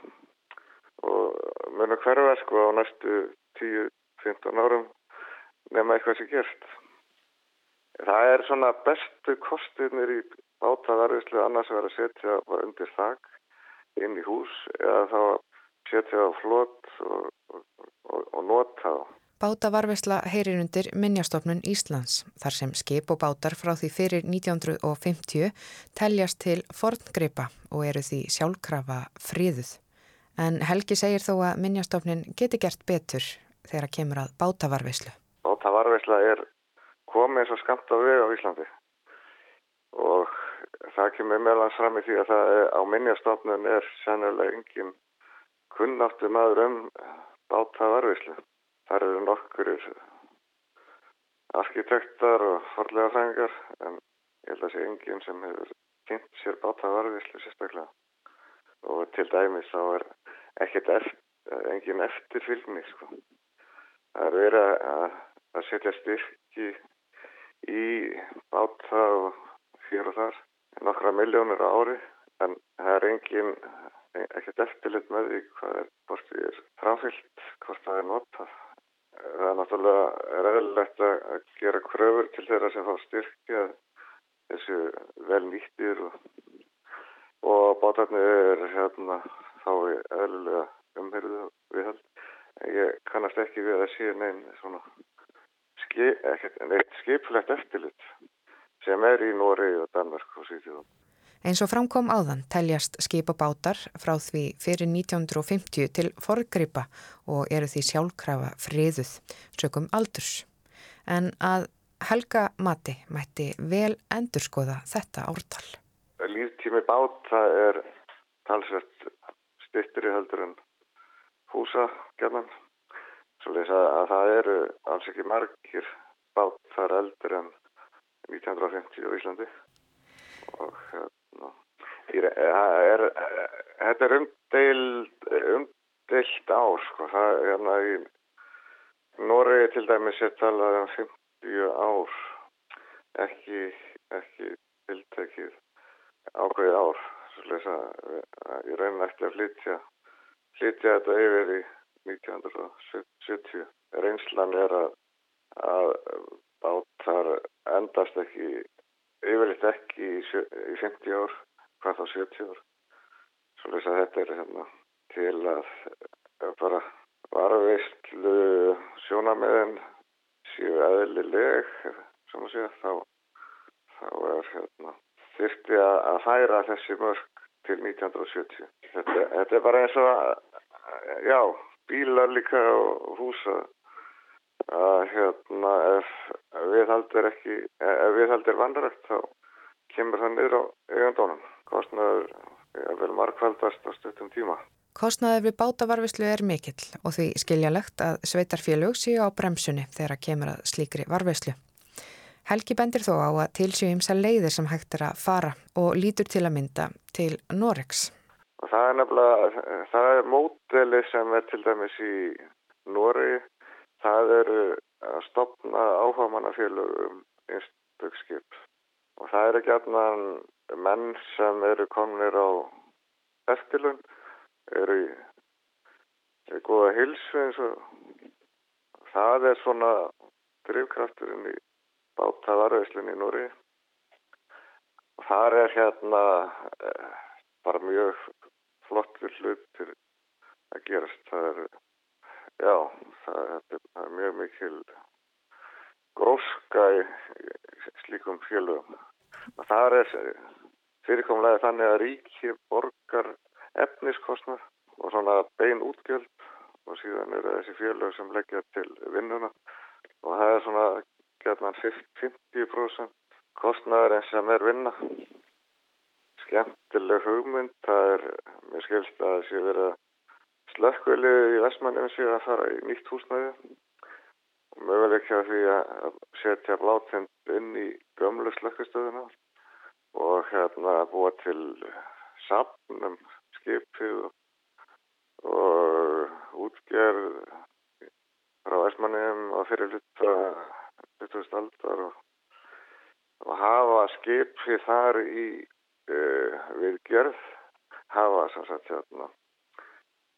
munu hverfa sko á næstu 10-15 árum nema eitthvað sem gerst. Það er svona bestu kostinir í bátaðarvislu annars verið að setja undir þak inn í hús eða þá setja á flott og, og, og, og nota á. Bátavarvesla heyrir undir Minjastofnun Íslands þar sem skip og bátar frá því fyrir 1950 teljast til forngripa og eru því sjálfkrafa fríðuð. En Helgi segir þó að Minjastofnun geti gert betur þegar kemur að bátavarveslu. Bátavarvesla er komið og skamt á veg á Íslandi og það kemur meðlans fram í því að það er, á Minjastofnun er sennilega engin kunnáttu maður um bátavarveslu. Það eru nokkur arkitektar og forlega fengar en ég held að sé enginn sem hefur kynnt sér bátavarvislu sérstaklega og til dæmis þá er eftir, engin eftirfylgni sko. Það er verið að, að setja styrki í báta og hér og þar nokkra miljónir ári en það er engin ekkert eftirlit með því hvað er, hvort því er fráfyllt, hvort það er notað það er náttúrulega ræðilegt að gera kröfur til þeirra sem fá styrkja þessu vel nýttir og, og bátarnir er hérna þá eðlulega umhyrðu viðhald. Ég kannast ekki við að sé neinn svona skip, neitt skipflegt eftirlit sem er í Nóri og Danmark og Sýþjóðum. Eins og framkom áðan teljast skipabátar frá því fyrir 1950 til forgripa og eru því sjálfkrafa friðuð, sökum aldurs. En að helga mati mætti vel endurskoða þetta ártal. Líftími báta er talsvett styrtri heldur en húsa gerðan. Svo leysa að það eru alls ekki margir bátar eldur en 1950 á Íslandi og hérna Er, þetta er umdeild, umdeild ár sko. það er hérna í Noregi til dæmis er talað um 50 ár. Ekki, ekki tiltekið ákveðið ár svo að ég reyna eftir að flytja flytja þetta yfir í 1970 reynslan er að, að bátar endast ekki yfirleitt ekki í 50 ár hvað þá 70 ár. Svo að þetta er hérna til að bara varveistlu sjónameðin séu eðlileg sem að segja þá, þá er hérna þyrti að færa þessi mörg til 1970 þetta, þetta er bara eins og já, bílar líka og húsa að hérna ef viðhaldir ekki ef viðhaldir vandarægt þá kemur það niður á eigandónum kostnaður er vel markvældast á stuttum tíma. Kostnaður við bátavarvislu er mikill og því skiljalegt að sveitarfélög séu á bremsunni þegar að kemur að slíkri varvislu Helgi bendir þó á að tilsjöfum sér leiðir sem hægt er að fara og lítur til að mynda til Norex og það er nefnilega það er móteli sem er til dæmis í Noregi. Það eru að stopna áhugamannafélögum einstakskip og það er ekki allan menn sem eru komnir á eftirlun eru í, í góða hilsu eins og það er svona drivkrafturinn í bátaðarauðslunni í Núri og þar er hérna eh, bara mjög flottur hlutir að gerast það er Já, það, það er mjög mikil gróska í, í slíkum fjölugum. Það er fyrirkomlega þannig að ríki borgar efniskostnað og svona bein útgjöld og síðan eru þessi fjölug sem leggja til vinnuna. Og það er svona gerðan 50% kostnaður eins sem er vinna. Skemmtileg hugmynd, það er, mér skilst að sé verið að Slökkvölið í Vestmannum sé að fara í nýtt húsnæði. Og möguleikja því að setja blátind inn í gömlu slökkvistöðuna og hérna búa til sapnum skipið og, útgerð frá Vestmannum og fyrir hluta 2000 aldar og, og hafa skipið þar í uh, viðgerð hafa sem sagt hérna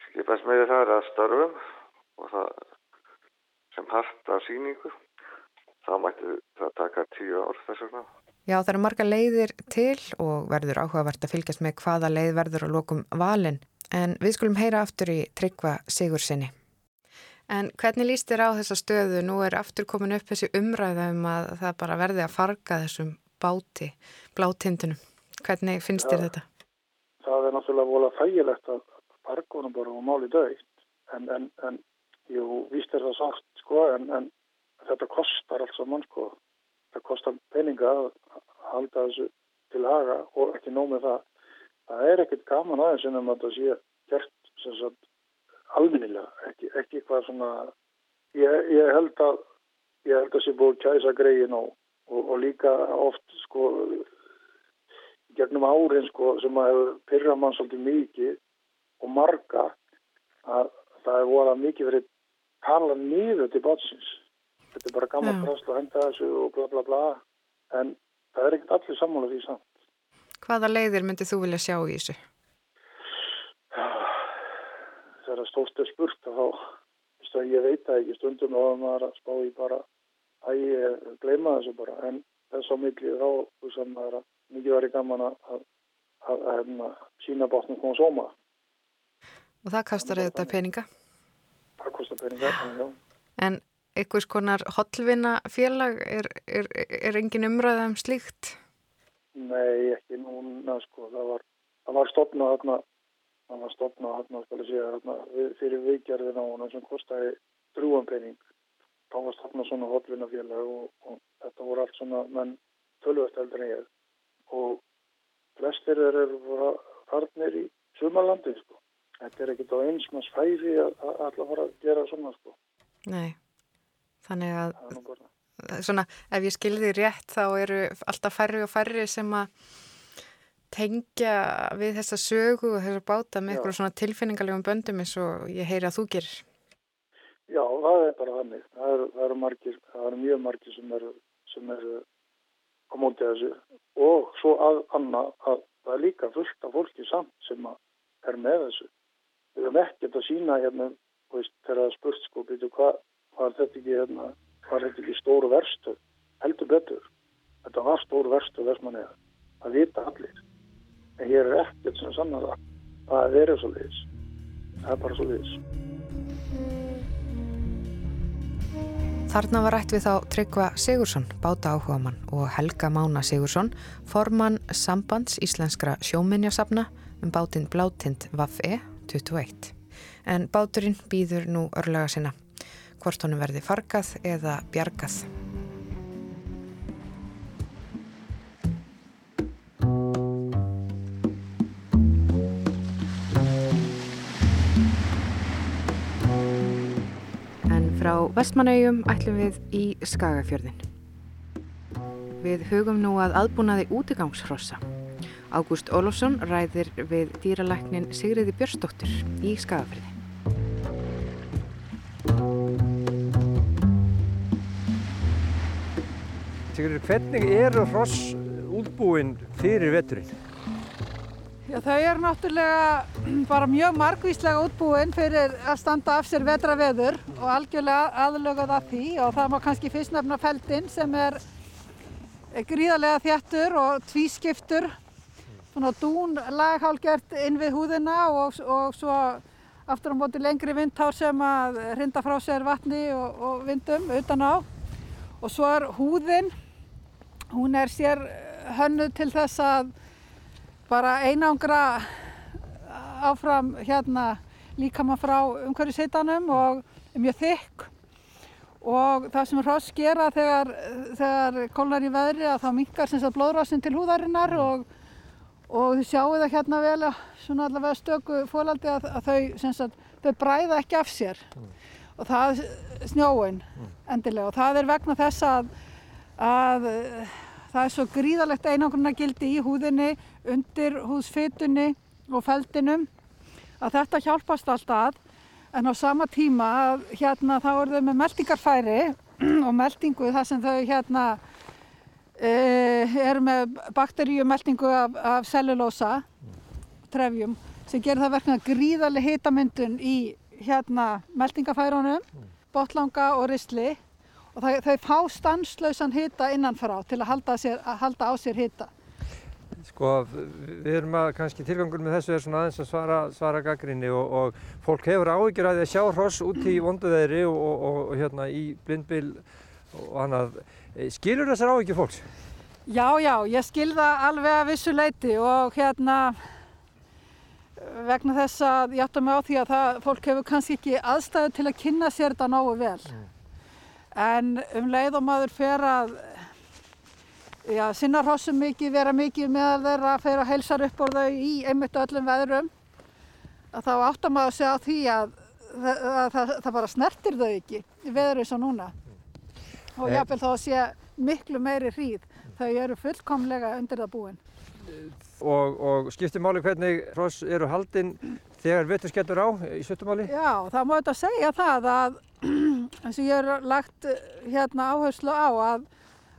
skipasmiði þar að störfum og það sem part af síningu þá mætti það taka tíu ár þess vegna Já, það eru marga leiðir til og verður áhugavert að fylgjast með hvaða leið verður að lokum valin. En við skulum heyra aftur í tryggva sigur sinni. En hvernig líst þér á þessa stöðu? Nú er aftur komin upp þessi umræða um að það bara verði að farga þessum báti, blátindunum. Hvernig finnst þér þetta? Það er náttúrulega volað þægilegt að farga honum bara og máli dögt. En, en, en jú, víst er það sátt, sko, en, en þetta kostar alls saman, sko það kostar peninga að halda þessu til haga og ekki nóg með það. Það er ekkert gaman aðeins en um að það sé gert sagt alminnilega, ekki, ekki eitthvað svona, ég, ég held að ég held að sé búið kæsa greiðin og, og, og líka oft sko gegnum árin sko sem að hefur pyrra mann svolítið mikið og marga að það hefur volað mikið verið tala nýðu til bátsins þetta er bara gammal drasl og henda þessu og bla bla bla en það er ekkert allir sammála því samt. Hvaða leiðir myndið þú vilja sjá í þessu? Það er að spurt og þá, ég veit það ekki stundum og maður að spá í bara að ég gleyma þessu bara en þess á milli þá sem það er að mikið verið gaman að, að, að, að sína bátnum koma sóma. Og það kostar þetta peninga? Það kostar peninga, en já. En einhvers konar hotlvinna félag er, er, er engin umræða um slíkt? Nei, ekki núna sko, það var, það var stopnað þarna, það var stopnað þarna, segja, þarna, fyrir viðgerðin á hana sem kostiði drúanpenning. Þá var stopnað svona hotlvinna félag og, og þetta voru allt svona menn tölvöld heldur en ég. Og flestir eru farnir í sumarlandi sko. Þetta er ekkit á eins maður svæði að alltaf fara að gera svona sko. Nei. Þannig að, svona, ef ég skilði rétt þá eru alltaf færri og færri sem að tengja við þessa sögu og þessa báta með eitthvað svona tilfinningalegum böndum eins og ég heyri að þú gerir. Já, það er bara þannig. Það eru, eru margir, það eru mjög margir sem eru, sem eru á mótið þessu og svo að annað að það er líka fullt af fólki samt sem er með þessu. Við höfum ekkert að sína hérna, veist, þegar það er spurt sko, byrju hvað var þetta ekki, hérna, var þetta ekki stóru verstu, heldur betur. Þetta var stóru verstu versmanniða, það vita allir. En hér er ekkert sem sannar það. Það er svo liðis. Það er bara svo liðis. Þarna var rætt við þá Tryggva Sigursson, báta áhuga mann og Helga Mána Sigursson, formann sambands íslenskra sjóminjasafna um bátinn Blátind Vaffe 21. En báturinn býður nú örlega sinna hvort honum verði fargað eða bjargað. Frá Vestmanauðjum ætlum við í Skagafjörðin. Við hugum nú að aðbúnaði útigangsfrossa. Ágúst Ólofsson ræðir við dýralæknin Sigriði Björnsdóttir í Skagafjörði. Sigurður, hvernig eru hross útbúinn fyrir veturinn? Já, þau eru náttúrulega bara mjög margvíslega útbúinn fyrir að standa af sér vetraveður og algjörlega aðlögað af því. Og það má kannski fyrst nefna feldinn sem er gríðarlega þjættur og tvískiptur. Svona dún laghálgjört inn við húðina og, og svo aftur á móti lengri vindhár sem að hrinda frá sér vatni og, og vindum utan á. Og svo er húðin hún er sér hönnuð til þess að bara einangra áfram hérna líka maður frá umhverju seitanum og er mjög þykk og það sem hross gera þegar, þegar kólnar í veðri að þá mingar sem sagt blóðrásin til húðarinnar og, og þið sjáu það hérna vel svona allavega stöku fólaldi að, að þau sem sagt þau bræða ekki af sér mm. og það snjóin mm. endilega og það er vegna þess að að það er svo gríðalegt einangrunagildi í húðinni, undir húðsfytunni og feldinum að þetta hjálpast alltaf en á sama tíma hérna þá eru þau með meldingarfæri og meldingu þar sem þau hérna e, eru með bakteríumeldingu af, af cellulósa trefjum sem gerir það verkna gríðarlega hitamyndun í hérna meldingafærunum, botlanga og risli og það, þau fá stanslausan hita innanfrá til að halda, sér, að halda á sér hita. Sko, við erum að kannski tilgangur með þessu er svona aðeins að svara, svara gaggrinni og, og fólk hefur áhyggjur að því að sjá hross út í vonduðeðri og, og, og hérna í blindbil og annað. Skilur þessar áhyggjur fólks? Já, já, ég skil það alveg að vissu leiti og hérna vegna þess að ég átta mig á því að það, fólk hefur kannski ekki aðstæðu til að kynna sér þetta nógu vel. Mm. En um leið og maður fer að já, sinna hrossum mikið, vera mikið með þeirra, fer að heilsar upp á þau í einmitt öllum veðrum, að þá átta maður sig á því að, að, að það, það bara snertir þau ekki í veður eins og núna. Og eh. jáfnveil þá að sé miklu meiri hríð, þau eru fullkomlega undir það búin og, og skiptir máli hvernig hross eru haldinn þegar vetur skellur á í söttumáli? Já, það má þetta segja það að eins og ég er lagt eh, hérna áherslu á að,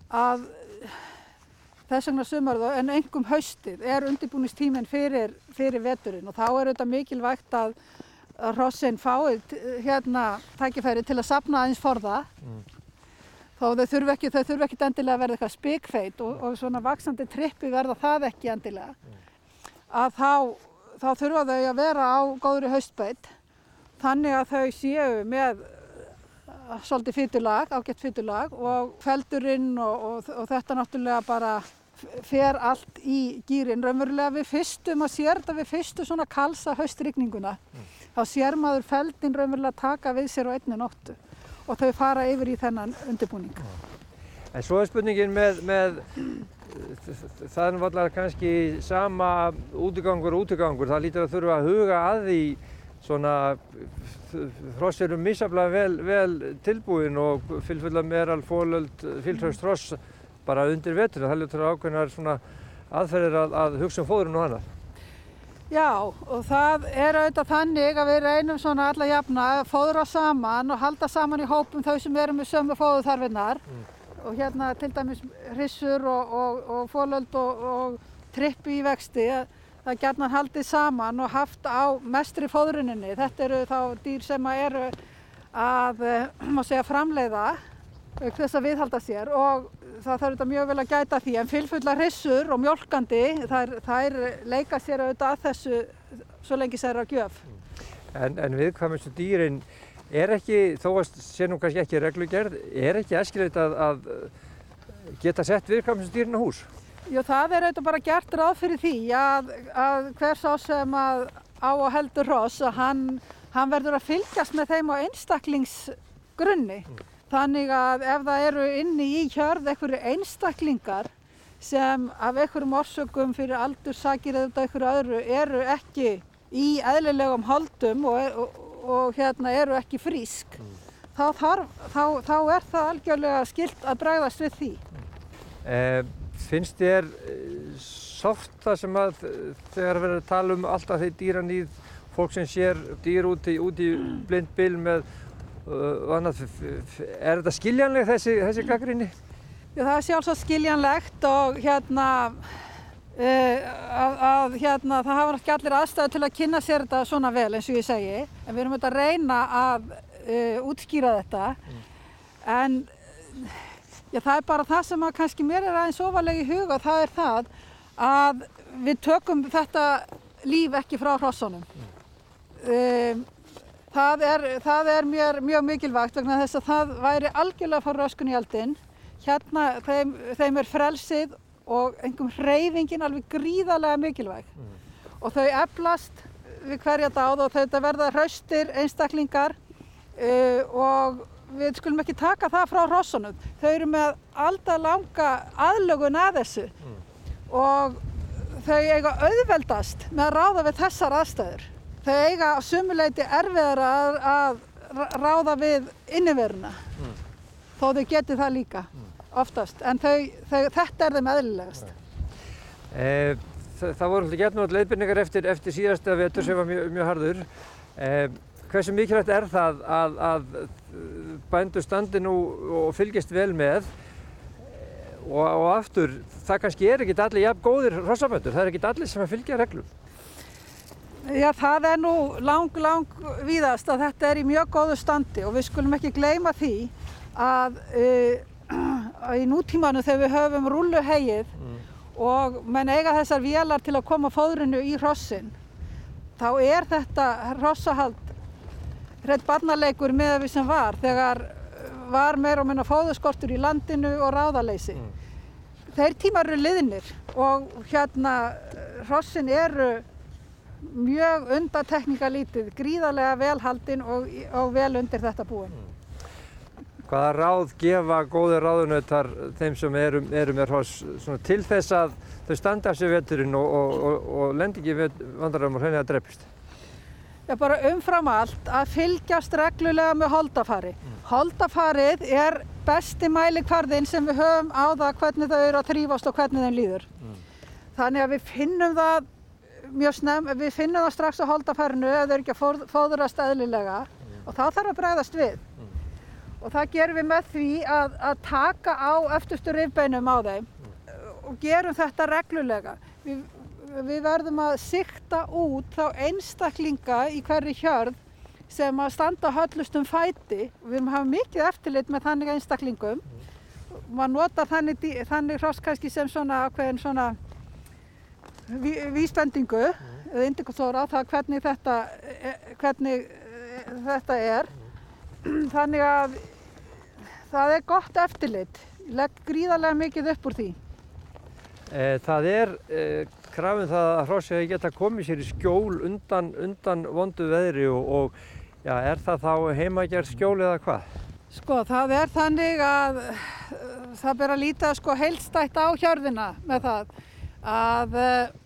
að þess vegna sumarðu en engum haustið er undirbúinistíminn fyrir, fyrir veturinn. Og þá er þetta mikilvægt að hrossin fáið hérna tækifæri til að sapna aðeins forða mm. Þó þau þurfu ekki, ekki endilega að verða eitthvað spikfeit og, og svona vaksandi trippi verða það ekki endilega. Að þá, þá þurfa þau að vera á góðri haustbeitt þannig að þau séu með uh, svolítið fytulag, ágætt fytulag og feldurinn og, og, og þetta náttúrulega bara fer allt í gýrin raunverulega við fyrstum að sér þetta við fyrstu svona kalsa haustrigninguna mm. þá sér maður feldin raunverulega taka við sér á einni nóttu og þau fara yfir í þennan undirbúning. En svo er spurningin með, með það er náttúrulega kannski sama útigangur og útigangur, það lítur að þurfa að huga að því svona hross eru misaflega vel, vel tilbúin og fylgfulla meral, fólöld, fylgtraust hross bara undir vetur, það lítur að ákveðnar svona aðferðir að, að hugsa um fóðurinn og annað. Já og það er auðvitað þannig að við reynum svona alla jafna að fóðra saman og halda saman í hópum þau sem eru með sömu fóðuþarfinnar mm. Og hérna til dæmis hrissur og, og, og fólöld og, og trippi í vexti það gerðnar haldið saman og haft á mestri fóðruninni. Þetta eru þá dýr sem eru að, eh, segja, framleiða þess að viðhalda sér og það þarf þetta mjög vel að gæta því en fylgfulla hrissur og mjölkandi þær, þær leika sér auðvitað að þessu svo lengi sér að gjöf. En, en viðkvæmustu dýrin er ekki, þó að sé nú kannski ekki reglugerð, er ekki eskilveit að, að geta sett á hús? Jú það er auðvitað bara gert ráð fyrir því að, að hvers á sem að á og heldur hross að hann, hann verður að fylgjast með þeim á einstaklingsgrunni. Mm. Þannig að ef það eru inni í hjörð einhverju einstaklingar sem af einhverjum orsökum fyrir aldursakir eða einhverju öðru eru ekki í eðlilegum holdum og, og, og hérna eru ekki frísk, mm. þá, þarf, þá, þá er það algjörlega skilt að bræðast við því. Eh, finnst þér eh, soft það sem að þegar við erum að tala um alltaf þeir dýranýð, fólk sem sér dýr úti, úti blind bil með Annað, er þetta skiljanleg þessi, þessi gaggrinni? Já, það er sjálfsagt skiljanlegt og hérna, uh, að, að, hérna það hafa ekki allir aðstæðu til að kynna sér þetta svona vel eins og ég segi en við erum auðvitað að reyna að uh, útskýra þetta mm. en já, það er bara það sem að kannski mér er aðeins ofalega í huga það er það að við tökum þetta líf ekki frá hrossunum. Mm. Um, Það er, það er mjög, mjög mikilvægt vegna þess að það væri algjörlega að fara röskun í aldinn. Hérna þeim, þeim er frelsið og einhverjum hreyfingin alveg gríðarlega mikilvæg. Mm. Og þau eflast við hverja dáð og þetta verða hraustir einstaklingar uh, og við skulum ekki taka það frá hrossunum. Þau eru með alltaf langa aðlögun að þessu mm. og þau eiga auðveldast með að ráða við þessar aðstæður þau eiga á sumuleiti erfiðar að, að ráða við inniveruna mm. þó þau geti það líka mm. Oftast en þau, þau, þetta er þeim eðlilegast. Eh, það, það voru alltaf gert náttúrulega leiðbyrningar eftir, eftir síðasta vetur sem var mjög, mjög harður. Eh, hversu mikilvægt er það að, að bændu standi nú og fylgjast vel með? Og, og aftur það kannski er ekki allir jafn góðir rossabændur, það er ekki allir sem að fylgja reglum. Já, það er nú lang, lang víðast að þetta er í mjög góðu standi og við skulum ekki gleyma því að uh, í nútímanu þegar við höfum rúlu hegið mm. og menn eiga þessar vélar til að koma fóðrinu í hrossin þá er þetta hrossahald hreitt barnaleikur með því sem var þegar var meira og minna fóðuskortur í landinu og ráðaleysi. Mm. Þeir tímar eru liðnir og hérna hrossin eru mjög undatekníkalítið, gríðarlega velhaldin og, og vel undir þetta búin. Mm. Hvaða ráð gefa góði ráðunautar þeim sem eru, eru með hross til þess að þau standa sér veturinn og, og, og lendi ekki vandarum og hreinlega drefist? Já, bara umfram allt að fylgjast reglulega með holdafari. Mm. Holdafarið er besti mælikvarðinn sem við höfum á það hvernig þau eru að þrýfast og hvernig þeim líður. Mm. Þannig að við finnum það mjög snem, við finnum það strax á holdafarinu ef þau eru ekki að fóðurast eðlilega mm. og þá þarf að bregðast við. Og það gerum við með því að, að taka á eftirstu rifbeinum á þeim og gerum þetta reglulega. Við, við verðum að sikta út þá einstaklinga í hverju hjörð sem að standa höllustum fæti. Við erum að hafa mikið eftirlit með þannig einstaklingum. Maður notar þannig, þannig hross kannski sem svona, svona ví, vísbendingu eða indikatóra á það hvernig þetta, e, hvernig e, þetta er. Þannig að það er gott eftirlit. Legg gríðarlega mikið upp úr því. Eh, það er eh, krafin það að hrossi að geta komið sér í skjól undan, undan vondu veðri og, og já, er það þá heimagerð skjól eða hvað? Sko það er þannig að það ber að líta sko heilstætt á hjörðina með það að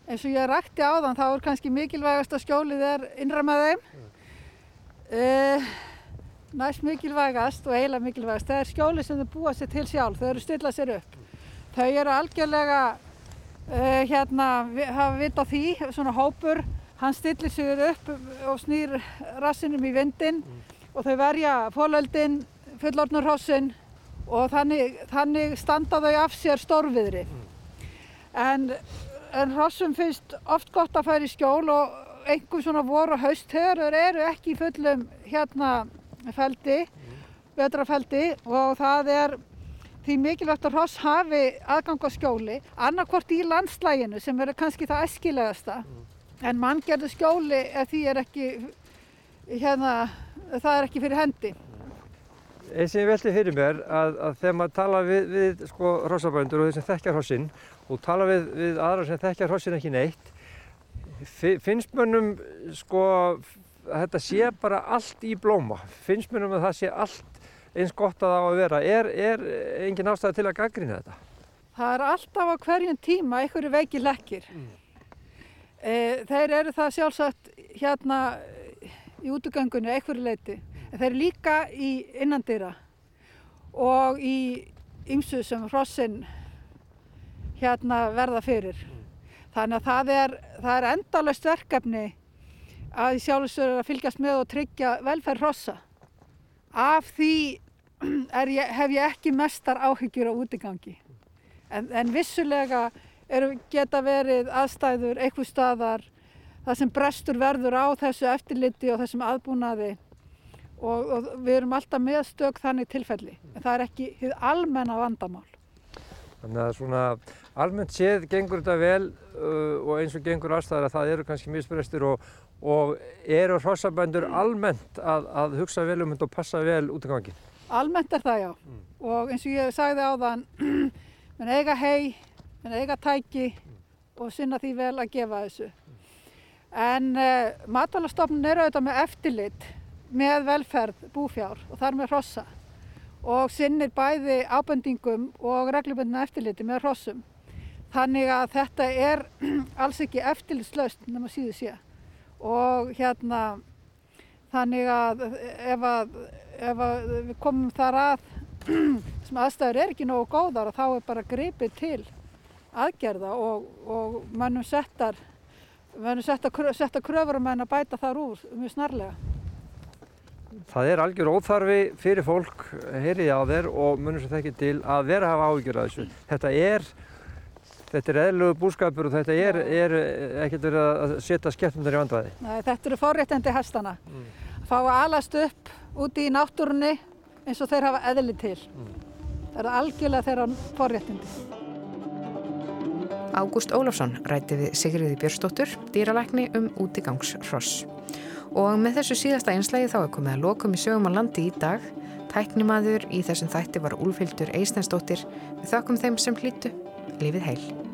eins og ég rætti á þann þá er kannski mikilvægast að skjólið er innra með þeim mm. uh, næst mikilvægast og eiginlega mikilvægast það er skjólið sem þau búa sér til sjálf þau eru stillað sér upp þau eru algjörlega uh, hérna hafa vitt á því svona hópur hann stillir sér upp og snýr rassinum í vindin mm. og þau verja fólöldin fullornurhossin og þannig, þannig standa þau af sér stórviðri mm. en en hrossum finnst oft gott að færa í skjól og einhver svona voru og hausthörur eru ekki í fullum hérna feldi, vetrafeldi og það er því mikilvægt að hross hafi aðgang á skjóli, annarkvort í landslæginu sem verður kannski það eskilegasta en manngerðu skjóli því er ekki hérna, það er ekki fyrir hendi. Eins sem ég veldi fyrir mér að, að þegar maður tala við, við sko hrossabændur og þeir sem þekkja hrossin og tala við, við aðra sem þekkja hrossin ekki neitt finnst mönnum sko þetta sé bara allt í blóma finnst mönnum að það sé allt eins gott að það á að vera er, er engin ástæði til að gaggrina þetta? Það er alltaf á hverjum tíma einhverju veiki lekkir mm. e, þeir eru það sjálfsagt hérna í útugöngunni einhverju leiti en þeir eru líka í innandýra og í ymsu sem hrossin hérna verða fyrir. Þannig að það er, það er endalust verkefni að sjálfsögur að fylgjast með og tryggja velferð hrossa. Af því ég, hef ég ekki mestar áhyggjur á útigangi. En, en vissulega er, geta verið aðstæður eitthvað staðar það sem brestur verður á þessu eftirliti og þessum aðbúnaði og, og við erum alltaf með stök þannig tilfelli. En það er ekki hið almenna vandamál. Þannig að svona almennt séð gengur þetta vel uh, og eins og gengur aðstæðar að það eru kannski misbrestir og, og eru hrossabændur almennt að, að hugsa vel um þetta og passa vel út af gangin? Almennt er það já mm. og eins og ég sagði á þann, menn eiga hei, menn eiga tæki og sinna því vel að gefa þessu. En uh, matalastofnun eru auðvitað með eftirlit með velferð búfjár og þar með hrossa og sinnir bæði ábendingum og reglubundna eftirliti með hrossum. Þannig að þetta er alls ekki eftirlitslaust nema síðu sé. Og hérna þannig að ef, að ef að við komum þar að sem aðstæður er ekki nógu góðar þá er bara gripið til aðgerða og, og mannum settar, settar, settar kröfur um að bæta þar úr mjög snarlega. Það er algjör óþarfi fyrir fólk, heyriði á þér og munum sem þekkir til að vera að hafa áhyggjur að þessu. Þetta er, þetta er eðlug búskapur og þetta er, er ekkert verið að setja skemmtundar í vandvæði. Nei, þetta eru forréttandi hestana. Mm. Fá að alast upp úti í náttúrunni eins og þeir hafa eðli til. Það eru algjörlega þeirra forréttindi. Ágúst Ólafsson rætti við Sigriði Björnsdóttur, dýralækni um útigangsross. Og með þessu síðasta einslægi þá er komið að lokum í sögum á landi í dag. Tæknimaður í þessum þætti var Úlfildur Eistensdóttir. Við þakkum þeim sem hlýtu. Lífið heil.